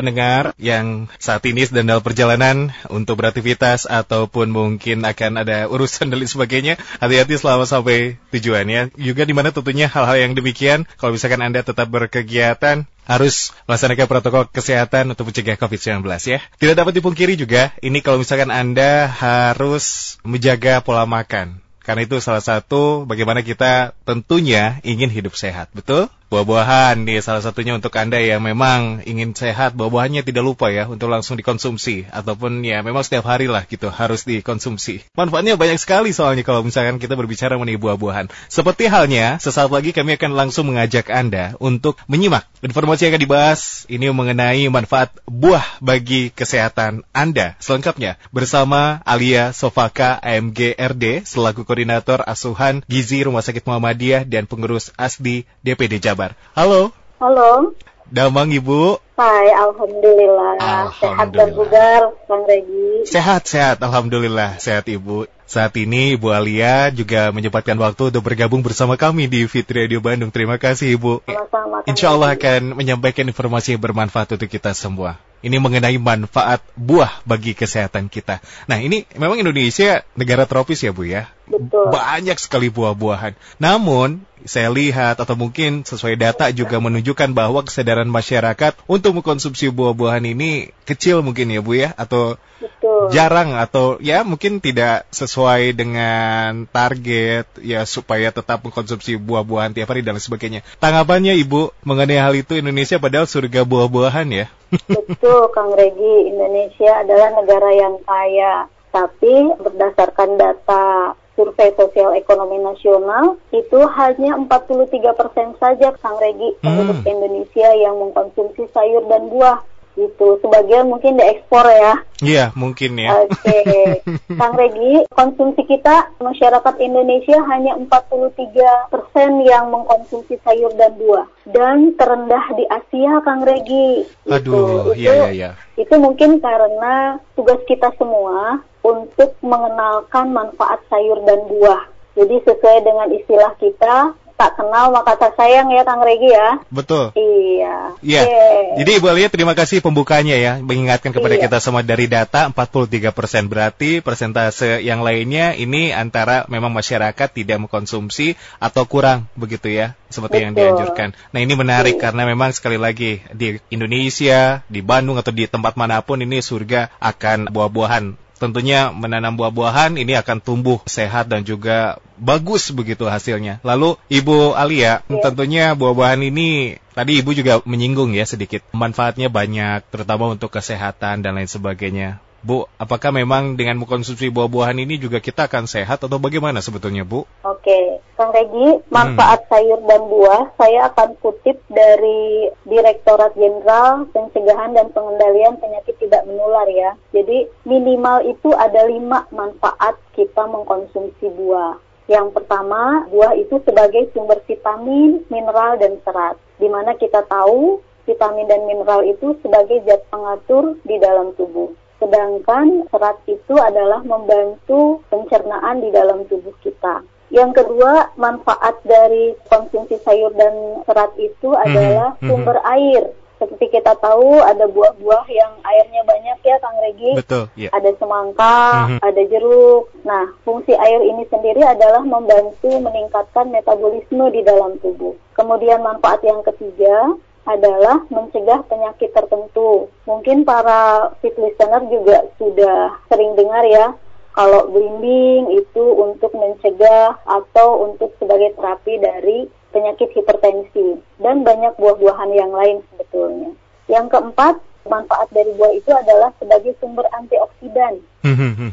pendengar yang saat ini sedang dalam perjalanan untuk beraktivitas ataupun mungkin akan ada urusan dan lain sebagainya, hati-hati selama sampai tujuan ya. Juga di mana tentunya hal-hal yang demikian, kalau misalkan Anda tetap berkegiatan, harus melaksanakan protokol kesehatan untuk mencegah COVID-19 ya. Tidak dapat dipungkiri juga, ini kalau misalkan Anda harus menjaga pola makan. Karena itu salah satu bagaimana kita tentunya ingin hidup sehat, betul? Buah-buahan nih salah satunya untuk Anda yang memang ingin sehat, buah-buahannya tidak lupa ya untuk langsung dikonsumsi ataupun ya memang setiap hari lah gitu harus dikonsumsi. Manfaatnya banyak sekali soalnya kalau misalkan kita berbicara mengenai buah-buahan. Seperti halnya sesaat lagi kami akan langsung mengajak Anda untuk menyimak informasi yang akan dibahas ini mengenai manfaat buah bagi kesehatan Anda selengkapnya bersama Alia Sofaka AMGRD selaku koordinator asuhan gizi Rumah Sakit Muhammadiyah dan pengurus ASDI DPD Jabar kabar? Halo. Halo. Damang Ibu. Hai, Alhamdulillah. Alhamdulillah. Sehat dan bugar, Bang Regi. Sehat, sehat. Alhamdulillah. Sehat Ibu. Saat ini Ibu Alia juga menyempatkan waktu untuk bergabung bersama kami di Fitri Radio Bandung. Terima kasih Ibu. Sama-sama. Insya Allah akan menyampaikan informasi yang bermanfaat untuk kita semua. Ini mengenai manfaat buah bagi kesehatan kita. Nah ini memang Indonesia negara tropis ya Bu ya. Betul. Banyak sekali buah-buahan. Namun saya lihat atau mungkin sesuai data juga menunjukkan bahwa kesadaran masyarakat untuk mengkonsumsi buah-buahan ini kecil mungkin ya Bu ya atau Betul. jarang atau ya mungkin tidak sesuai dengan target ya supaya tetap mengkonsumsi buah-buahan tiap hari dan sebagainya. Tanggapannya Ibu mengenai hal itu Indonesia padahal surga buah-buahan ya. Betul Kang Regi, Indonesia adalah negara yang kaya. Tapi berdasarkan data survei sosial ekonomi nasional itu hanya 43 persen saja Kang Regi penduduk Hmm. Indonesia yang mengkonsumsi sayur dan buah gitu sebagian mungkin diekspor ya Iya mungkin ya. Oke, Kang Regi, konsumsi kita masyarakat Indonesia hanya 43 persen yang mengkonsumsi sayur dan buah dan terendah di Asia, Kang Regi. Gitu. Aduh, itu, iya iya iya. itu mungkin karena tugas kita semua untuk mengenalkan manfaat sayur dan buah. Jadi sesuai dengan istilah kita, tak kenal maka tak sayang ya Kang Regi ya. Betul. Iya. Iya. Oke. Jadi Ibu Alia terima kasih pembukanya ya mengingatkan kepada Iya. kita semua dari data 43% berarti persentase yang lainnya ini antara memang masyarakat tidak mengkonsumsi atau kurang begitu ya seperti yang Betul. dianjurkan. Nah ini menarik Iya. karena memang sekali lagi di Indonesia, di Bandung atau di tempat mana pun ini surga akan buah-buahan. Tentunya menanam buah-buahan ini akan tumbuh sehat dan juga bagus begitu hasilnya. Lalu Ibu Alia, Iya. tentunya buah-buahan ini tadi Ibu juga menyinggung ya sedikit manfaatnya banyak terutama untuk kesehatan dan lain sebagainya. Bu, apakah memang dengan mengkonsumsi buah-buahan ini juga kita akan sehat atau bagaimana sebetulnya, Bu? Oke, Kang Regi, manfaat sayur dan buah saya akan kutip dari Direktorat Jenderal Pencegahan dan Pengendalian Penyakit Tidak Menular ya. Jadi minimal itu ada lima manfaat kita mengkonsumsi buah. Yang pertama, buah itu sebagai sumber vitamin, mineral, dan serat. Di mana kita tahu vitamin dan mineral itu sebagai zat pengatur di dalam tubuh. Sedangkan serat itu adalah membantu pencernaan di dalam tubuh kita. Yang kedua, manfaat dari konsumsi sayur dan serat itu adalah mhm. sumber air. Seperti kita tahu ada buah-buah yang airnya banyak ya Kang Regi. Betul, ya. Ada semangka, Mhm. ada jeruk. Nah, fungsi air ini sendiri adalah membantu meningkatkan metabolisme di dalam tubuh. Kemudian manfaat yang ketiga adalah mencegah penyakit tertentu. Mungkin para fit listener juga sudah sering dengar ya, kalau belimbing itu untuk mencegah atau untuk sebagai terapi dari penyakit hipertensi dan banyak buah-buahan yang lain sebetulnya. Yang keempat, manfaat dari buah itu adalah sebagai sumber antioksidan.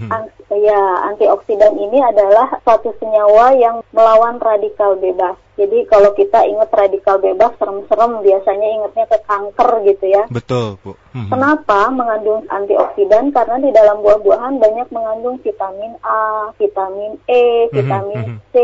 An- ya, antioksidan ini adalah suatu senyawa yang melawan radikal bebas. Jadi kalau kita ingat radikal bebas serem-serem biasanya ingatnya ke kanker gitu ya. Betul, Bu. Kenapa mengandung antioksidan? Karena di dalam buah-buahan banyak mengandung vitamin A, vitamin E, vitamin. C,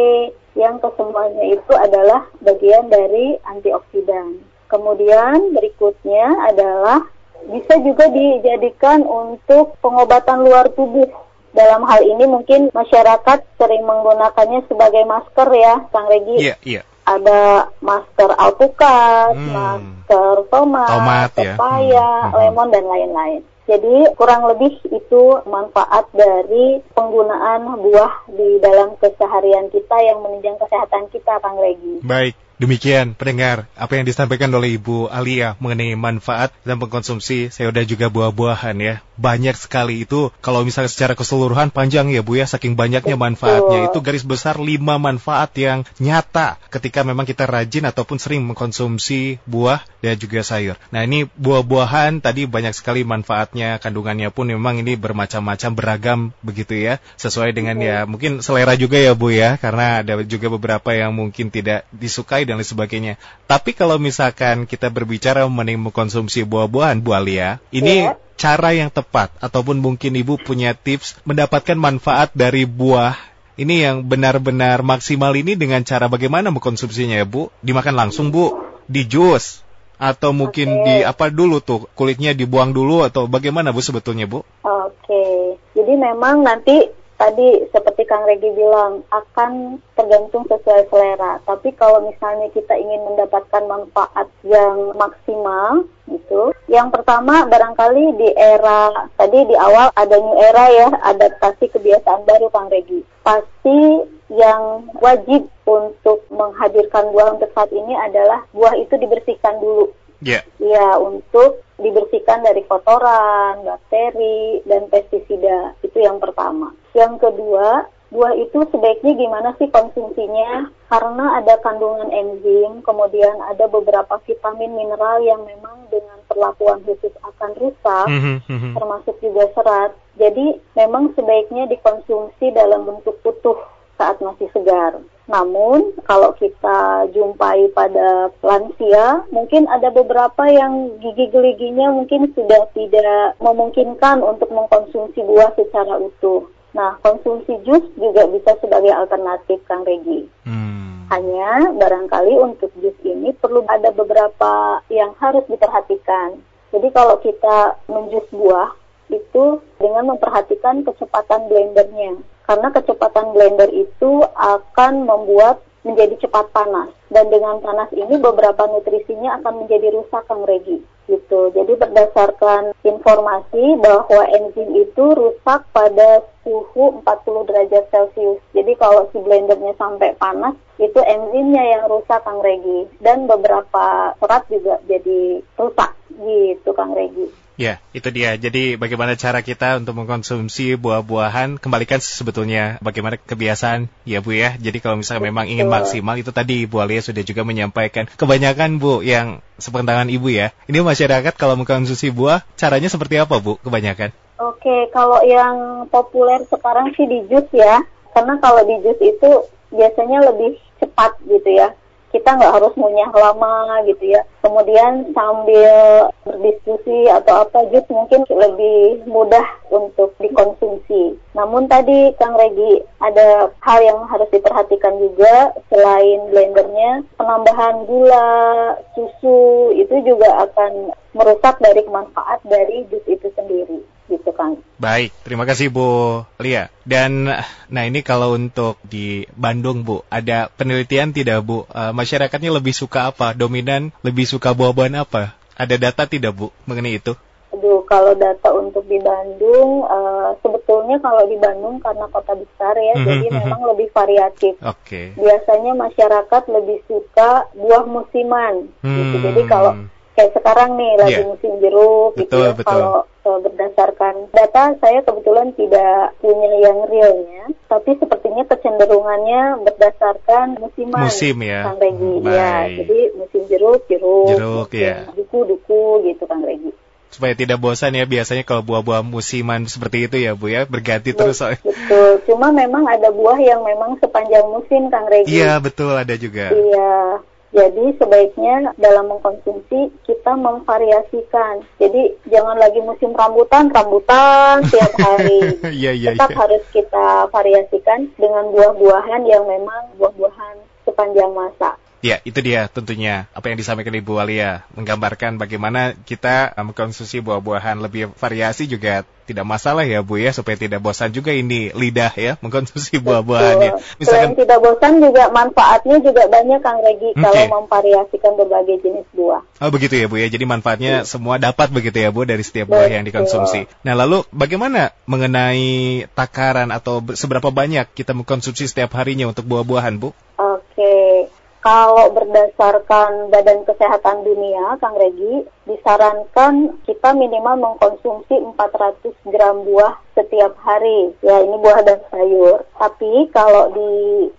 yang kesemuanya itu adalah bagian dari antioksidan. Kemudian berikutnya adalah bisa juga dijadikan untuk pengobatan luar tubuh. Dalam hal ini mungkin masyarakat sering menggunakannya sebagai masker ya, Kang Regi Iya, iya. ada masker alpukat, hmm. masker tomat, tomat ya. pepaya, hmm. lemon dan lain-lain. Jadi kurang lebih itu manfaat dari penggunaan buah di dalam keseharian kita yang menunjang kesehatan kita, Kang Regi. Baik. Demikian pendengar apa yang disampaikan oleh Ibu Alia mengenai manfaat dan mengkonsumsi sayur dan juga buah-buahan ya. Banyak sekali itu. Kalau misalnya secara keseluruhan panjang ya Bu ya. Saking banyaknya manfaatnya. Itu garis besar lima manfaat yang nyata ketika memang kita rajin ataupun sering mengkonsumsi buah dan juga sayur. Nah ini buah-buahan tadi banyak sekali manfaatnya kandungannya pun memang ini bermacam-macam beragam begitu ya sesuai dengan ya mungkin selera juga ya Bu ya karena ada juga beberapa yang mungkin tidak disukai dan lain sebagainya. Tapi kalau misalkan kita berbicara mengenai mengkonsumsi buah-buahan, Bu Alia, ini yeah. cara yang tepat ataupun mungkin Ibu punya tips mendapatkan manfaat dari buah ini yang benar-benar maksimal ini dengan cara bagaimana mengkonsumsinya ya Bu? Dimakan langsung Bu? Di jus? Atau mungkin okay. di apa dulu tuh kulitnya dibuang dulu atau bagaimana Bu sebetulnya Bu? Oke, okay. jadi memang nanti tadi seperti Kang Regi bilang akan tergantung sesuai selera. Tapi kalau misalnya kita ingin mendapatkan manfaat yang maksimal gitu, yang pertama barangkali di era tadi di awal ada new era ya, adaptasi kebiasaan baru Kang Regi. Pasti yang wajib untuk menghadirkan buah untuk saat ini adalah buah itu dibersihkan dulu Yeah. Ya, untuk dibersihkan dari kotoran, bakteri, dan pestisida. Itu yang pertama. Yang kedua, buah itu sebaiknya gimana sih konsumsinya? Karena ada kandungan enzim, kemudian ada beberapa vitamin mineral yang memang dengan perlakuan khusus akan rusak, mm -hmm. termasuk juga serat. Jadi memang sebaiknya dikonsumsi dalam bentuk utuh saat masih segar. Namun kalau kita jumpai pada lansia, mungkin ada beberapa yang gigi geliginya mungkin sudah tidak memungkinkan untuk mengkonsumsi buah secara utuh. Nah, konsumsi jus juga bisa sebagai alternatif, Kang Regi. Hmm. Hanya barangkali untuk jus ini perlu ada beberapa yang harus diperhatikan. Jadi kalau kita menjus buah, itu dengan memperhatikan kecepatan blendernya karena kecepatan blender itu akan membuat menjadi cepat panas dan dengan panas ini beberapa nutrisinya akan menjadi rusak Kang Regi gitu. Jadi berdasarkan informasi bahwa enzim itu rusak pada suhu 40 derajat Celcius. Jadi kalau si blendernya sampai panas itu enzimnya yang rusak Kang Regi dan beberapa serat juga jadi rusak gitu Kang Regi. Ya, itu dia. Jadi bagaimana cara kita untuk mengkonsumsi buah-buahan, kembalikan sebetulnya bagaimana kebiasaan ya Bu ya. Jadi kalau misalnya memang ingin maksimal, itu tadi Bu Alia sudah juga menyampaikan. Kebanyakan Bu yang sepentangan Ibu ya, ini masyarakat kalau mengkonsumsi buah, caranya seperti apa Bu kebanyakan? Oke, kalau yang populer sekarang sih di jus ya. Karena kalau di jus itu biasanya lebih cepat gitu ya kita nggak harus ngunyah lama gitu ya. Kemudian sambil berdiskusi atau apa jus mungkin lebih mudah untuk dikonsumsi. Namun tadi Kang Regi ada hal yang harus diperhatikan juga selain blendernya, penambahan gula, susu itu juga akan merusak dari manfaat dari jus itu sendiri gitu kan. Baik, terima kasih Bu Lia. Dan nah ini kalau untuk di Bandung Bu, ada penelitian tidak Bu? Uh, masyarakatnya lebih suka apa? Dominan lebih suka buah-buahan apa? Ada data tidak Bu mengenai itu? Aduh, kalau data untuk di Bandung, uh, sebetulnya kalau di Bandung karena kota besar ya, mm-hmm, jadi mhm. memang lebih variatif. Oke. Okay. Biasanya masyarakat lebih suka buah musiman, hmm. gitu. Jadi kalau kayak sekarang nih lagi yeah. musim jeruk gitu ya. Kalau uh, berdasarkan data saya kebetulan tidak punya yang realnya, tapi sepertinya kecenderungannya berdasarkan musiman. Musim ya. Kang Regi. Ya, jadi musim jeruk jeruk. Jeruk ya. Duku duku gitu Kang Regi supaya tidak bosan ya biasanya kalau buah-buah musiman seperti itu ya Bu ya berganti betul, terus betul cuma memang ada buah yang memang sepanjang musim Kang Regi iya betul ada juga iya jadi sebaiknya dalam mengkonsumsi kita memvariasikan. Jadi jangan lagi musim rambutan, rambutan tiap hari. yeah, yeah, Tetap yeah. harus kita variasikan dengan buah-buahan yang memang buah-buahan sepanjang masa. Ya, itu dia tentunya apa yang disampaikan Ibu Alia menggambarkan bagaimana kita mengkonsumsi buah-buahan lebih variasi juga tidak masalah ya Bu ya supaya tidak bosan juga ini lidah ya mengkonsumsi buah-buahannya. Misalkan Selain tidak bosan juga manfaatnya juga banyak Kang Regi okay. kalau memvariasikan berbagai jenis buah. Oh begitu ya Bu ya. Jadi manfaatnya hmm. semua dapat begitu ya Bu dari setiap buah Betul. yang dikonsumsi. Nah, lalu bagaimana mengenai takaran atau seberapa banyak kita mengkonsumsi setiap harinya untuk buah-buahan Bu? Oke. Okay. Kalau berdasarkan Badan Kesehatan Dunia, Kang Regi, disarankan kita minimal mengkonsumsi 400 gram buah setiap hari. Ya, ini buah dan sayur. Tapi kalau di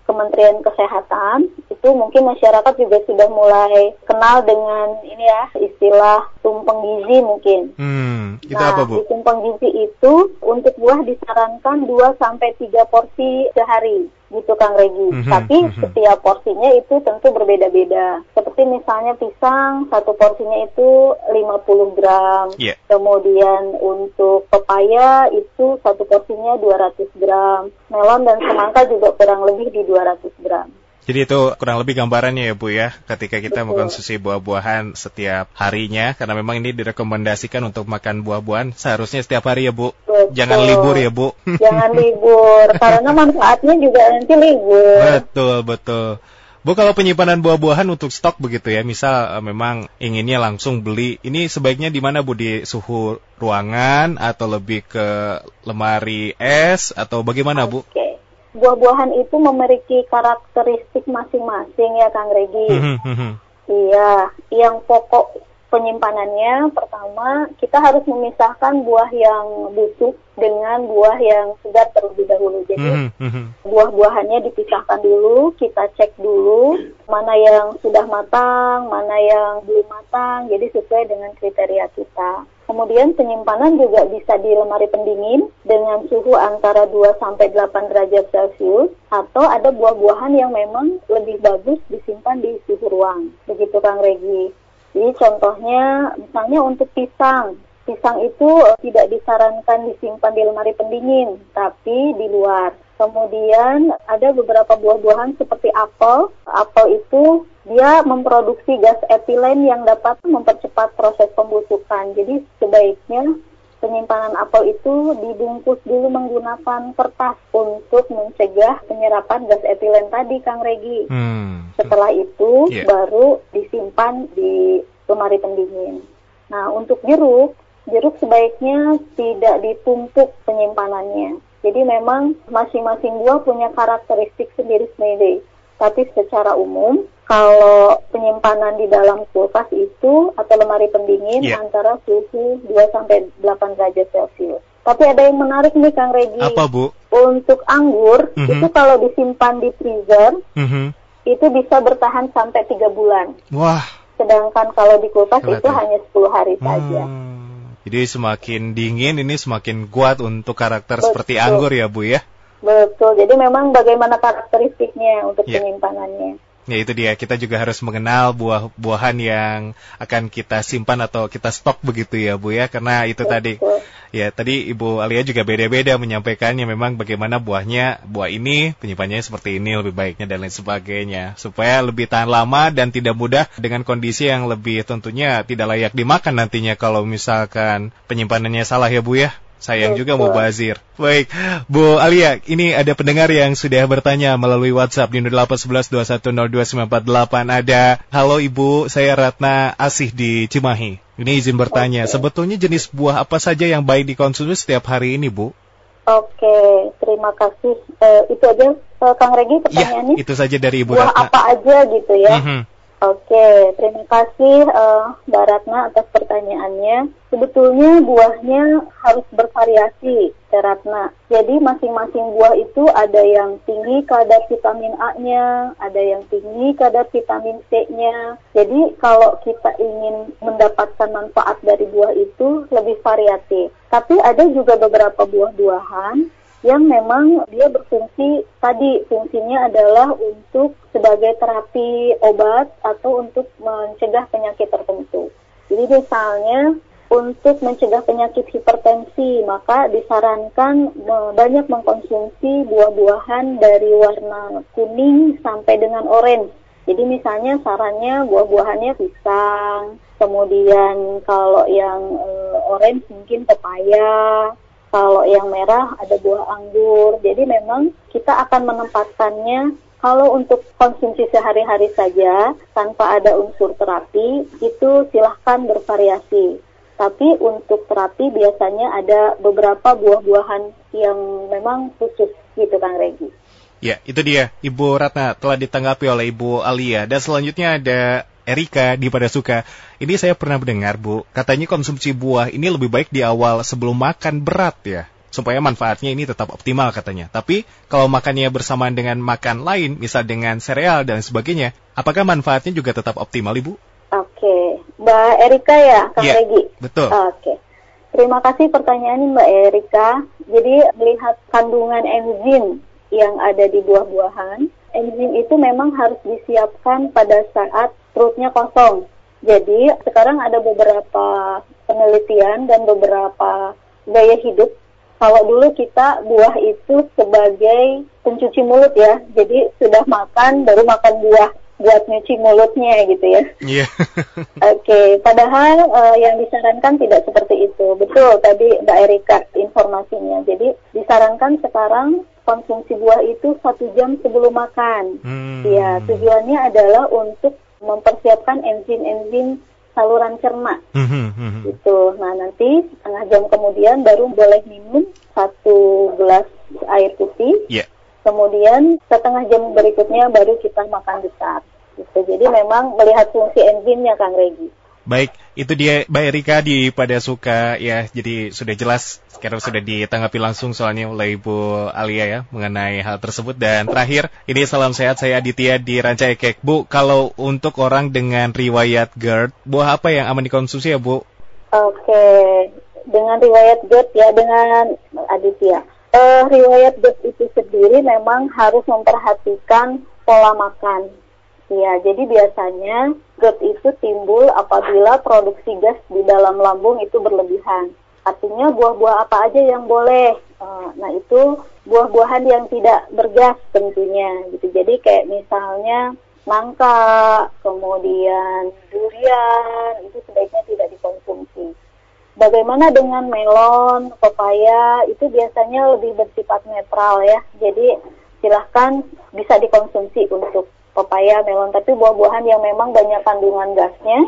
Kementerian Kesehatan, itu mungkin masyarakat juga sudah mulai kenal dengan ini ya, istilah tumpeng gizi mungkin. Hmm, itu nah, apa, Bu? Di tumpeng gizi itu untuk buah disarankan 2 sampai 3 porsi sehari gitu Kang Regi. Mm -hmm, Tapi mm -hmm. setiap porsinya itu tentu berbeda-beda. Seperti misalnya pisang, satu porsinya itu 50 gram. Yeah. Kemudian untuk pepaya itu satu porsinya 200 gram. Melon dan semangka juga kurang lebih di 200 gram. Jadi itu kurang lebih gambarannya ya Bu ya, ketika kita Betul. mengkonsumsi buah-buahan setiap harinya, karena memang ini direkomendasikan untuk makan buah-buahan seharusnya setiap hari ya Bu. Betul. Jangan libur ya Bu. Jangan libur, karena manfaatnya juga nanti libur. Betul betul. Bu kalau penyimpanan buah-buahan untuk stok begitu ya, misal uh, memang inginnya langsung beli, ini sebaiknya di mana Bu di suhu ruangan atau lebih ke lemari es atau bagaimana Bu? Oke buah-buahan itu memiliki karakteristik masing-masing ya Kang Regi. Hmm, hmm, hmm. iya, yang pokok penyimpanannya pertama kita harus memisahkan buah yang busuk dengan buah yang segar terlebih dahulu. Jadi buah-buahannya dipisahkan dulu, kita cek dulu mana yang sudah matang, mana yang belum matang. Jadi sesuai dengan kriteria kita. Kemudian penyimpanan juga bisa di lemari pendingin dengan suhu antara 2 sampai 8 derajat Celcius atau ada buah-buahan yang memang lebih bagus disimpan di suhu ruang. Begitu Kang Regi. Jadi contohnya misalnya untuk pisang. Pisang itu tidak disarankan disimpan di lemari pendingin, tapi di luar. Kemudian ada beberapa buah-buahan seperti apel. Apel itu dia memproduksi gas etilen yang dapat mempercepat proses pembusukan. Jadi sebaiknya penyimpanan apel itu dibungkus dulu menggunakan kertas untuk mencegah penyerapan gas etilen tadi, Kang Regi. Hmm. Setelah itu yeah. baru disimpan di lemari pendingin. Nah, untuk jeruk, jeruk sebaiknya tidak ditumpuk penyimpanannya. Jadi memang masing-masing buah punya karakteristik sendiri-sendiri. Tapi secara umum, kalau penyimpanan di dalam kulkas itu atau lemari pendingin yeah. antara suhu 2 sampai 8 derajat Celcius. Tapi ada yang menarik nih Kang Regi. Apa Bu? Untuk anggur mm -hmm. itu kalau disimpan di freezer mm -hmm. itu bisa bertahan sampai tiga bulan. Wah. Sedangkan kalau di kulkas Kelihatan. itu hanya 10 hari hmm. saja. Jadi semakin dingin ini semakin kuat untuk karakter Betul. seperti anggur ya Bu ya. Betul. Jadi memang bagaimana karakteristiknya untuk yeah. penyimpanannya. Ya itu dia, kita juga harus mengenal buah-buahan yang akan kita simpan atau kita stok begitu ya Bu ya, karena itu Betul. tadi. Ya tadi Ibu Alia juga beda-beda menyampaikannya memang bagaimana buahnya, buah ini penyimpanannya seperti ini lebih baiknya dan lain sebagainya. Supaya lebih tahan lama dan tidak mudah dengan kondisi yang lebih tentunya tidak layak dimakan nantinya kalau misalkan penyimpanannya salah ya Bu ya. Sayang juga mau bazir. Baik, Bu Alia, ini ada pendengar yang sudah bertanya melalui WhatsApp di 0811210298. Ada, halo Ibu, saya Ratna Asih di Cimahi. Ini izin bertanya, sebetulnya jenis buah apa saja yang baik dikonsumsi setiap hari ini, Bu? Oke, terima kasih. Uh, itu aja, uh, Kang Regi, iya, pertanyaannya. Ya, itu saja dari Ibu buah Ratna. apa aja gitu ya? Mm -hmm. Oke, terima kasih uh, Mbak Ratna atas pertanyaannya. Sebetulnya buahnya harus bervariasi, Mbak Ratna. Jadi masing-masing buah itu ada yang tinggi kadar vitamin A-nya, ada yang tinggi kadar vitamin C-nya. Jadi kalau kita ingin mendapatkan manfaat dari buah itu lebih variatif. Tapi ada juga beberapa buah-buahan yang memang dia berfungsi tadi fungsinya adalah untuk sebagai terapi obat atau untuk mencegah penyakit tertentu. Jadi misalnya untuk mencegah penyakit hipertensi maka disarankan banyak mengkonsumsi buah-buahan dari warna kuning sampai dengan orange Jadi misalnya sarannya buah-buahannya pisang, kemudian kalau yang e, orange mungkin pepaya, kalau yang merah ada buah anggur. Jadi memang kita akan menempatkannya kalau untuk konsumsi sehari-hari saja tanpa ada unsur terapi itu silahkan bervariasi. Tapi untuk terapi biasanya ada beberapa buah-buahan yang memang khusus gitu Kang Regi. Ya, itu dia. Ibu Ratna telah ditanggapi oleh Ibu Alia. Dan selanjutnya ada Erika di Pada Suka. Ini saya pernah mendengar, Bu. Katanya konsumsi buah ini lebih baik di awal sebelum makan berat ya. Supaya manfaatnya ini tetap optimal katanya. Tapi kalau makannya bersamaan dengan makan lain, misal dengan sereal dan sebagainya, apakah manfaatnya juga tetap optimal, Ibu? Oke, Mbak Erika ya, Kang ya, Regi? Betul. Oke. Terima kasih pertanyaan Mbak Erika. Jadi melihat kandungan enzim yang ada di buah-buahan. Enzim itu memang harus disiapkan pada saat perutnya kosong. Jadi sekarang ada beberapa penelitian dan beberapa gaya hidup. Kalau dulu kita buah itu sebagai pencuci mulut ya, jadi sudah makan baru makan buah buat nyuci mulutnya gitu ya. Iya. Yeah. Oke, okay. padahal uh, yang disarankan tidak seperti itu. Betul tadi Mbak Erika informasinya. Jadi disarankan sekarang konsumsi buah itu satu jam sebelum makan. Hmm. Ya, tujuannya adalah untuk mempersiapkan enzim-enzim saluran cerna. Hmm, hmm, hmm. Gitu. Nah, nanti setengah jam kemudian baru boleh minum satu gelas air putih. Yeah. Kemudian setengah jam berikutnya baru kita makan besar. Gitu. Jadi memang melihat fungsi enzimnya, Kang Regi. Baik, itu dia Mbak Erika di Pada Suka ya. Jadi sudah jelas sekarang sudah ditanggapi langsung soalnya oleh Ibu Alia ya mengenai hal tersebut. Dan terakhir, ini salam sehat saya Aditya di Ranca Ekek. Bu, kalau untuk orang dengan riwayat GERD, buah apa yang aman dikonsumsi ya Bu? Oke, dengan riwayat GERD ya dengan Aditya. Uh, riwayat GERD itu sendiri memang harus memperhatikan pola makan Ya, jadi biasanya GERD itu timbul apabila produksi gas di dalam lambung itu berlebihan. Artinya buah-buah apa aja yang boleh. Eh, nah, itu buah-buahan yang tidak bergas tentunya gitu. Jadi kayak misalnya nangka, kemudian durian, itu sebaiknya tidak dikonsumsi. Bagaimana dengan melon, pepaya, itu biasanya lebih bersifat netral ya. Jadi silahkan bisa dikonsumsi untuk pepaya, melon, tapi buah-buahan yang memang banyak kandungan gasnya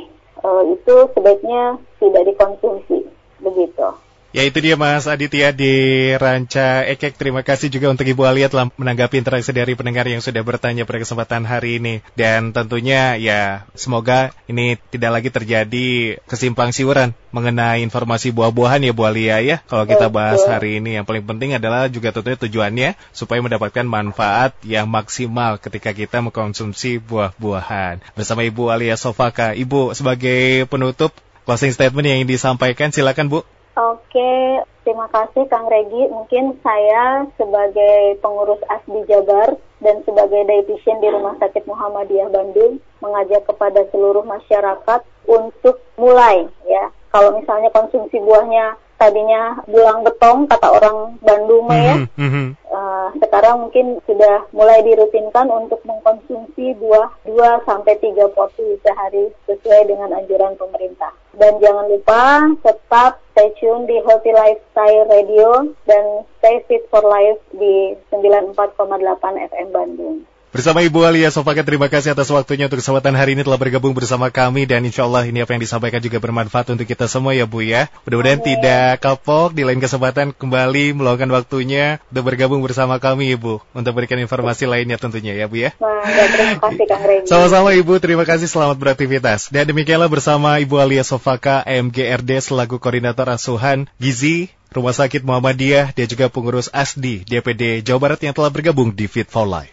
uh, itu sebaiknya tidak dikonsumsi. Begitu. Ya itu dia Mas Aditya di Ranca Ekek. Terima kasih juga untuk Ibu Alia telah menanggapi interaksi dari pendengar yang sudah bertanya pada kesempatan hari ini. Dan tentunya ya semoga ini tidak lagi terjadi kesimpang siuran mengenai informasi buah-buahan ya Bu Alia ya. Kalau kita bahas hari ini yang paling penting adalah juga tentunya tujuannya supaya mendapatkan manfaat yang maksimal ketika kita mengkonsumsi buah-buahan. Bersama Ibu Alia Sofaka. Ibu sebagai penutup closing statement yang ingin disampaikan silakan Bu. Oke, terima kasih Kang Regi. Mungkin saya sebagai pengurus ASDI Jabar dan sebagai dietitian di Rumah Sakit Muhammadiyah Bandung mengajak kepada seluruh masyarakat untuk mulai ya. Kalau misalnya konsumsi buahnya tadinya bulang betong kata orang Bandung ya. Mm -hmm. uh, sekarang mungkin sudah mulai dirutinkan untuk mengkonsumsi buah 2 sampai 3 porsi sehari sesuai dengan anjuran pemerintah. Dan jangan lupa tetap stay tune di Healthy Lifestyle Radio dan Stay Fit for Life di 94,8 FM Bandung. Bersama Ibu Alia Sofaka, terima kasih atas waktunya untuk kesempatan hari ini telah bergabung bersama kami dan insya Allah ini apa yang disampaikan juga bermanfaat untuk kita semua ya Bu ya. Mudah-mudahan tidak kapok di lain kesempatan kembali meluangkan waktunya untuk bergabung bersama kami Ibu untuk berikan informasi lainnya tentunya ya Bu ya. terima kasih Kang. Sama-sama Ibu, terima kasih selamat beraktivitas. Dan demikianlah bersama Ibu Alia Sofaka, MGRD selaku Koordinator Asuhan Gizi Rumah Sakit Muhammadiyah, dia juga pengurus ASDI DPD Jawa Barat yang telah bergabung di Fit for Life.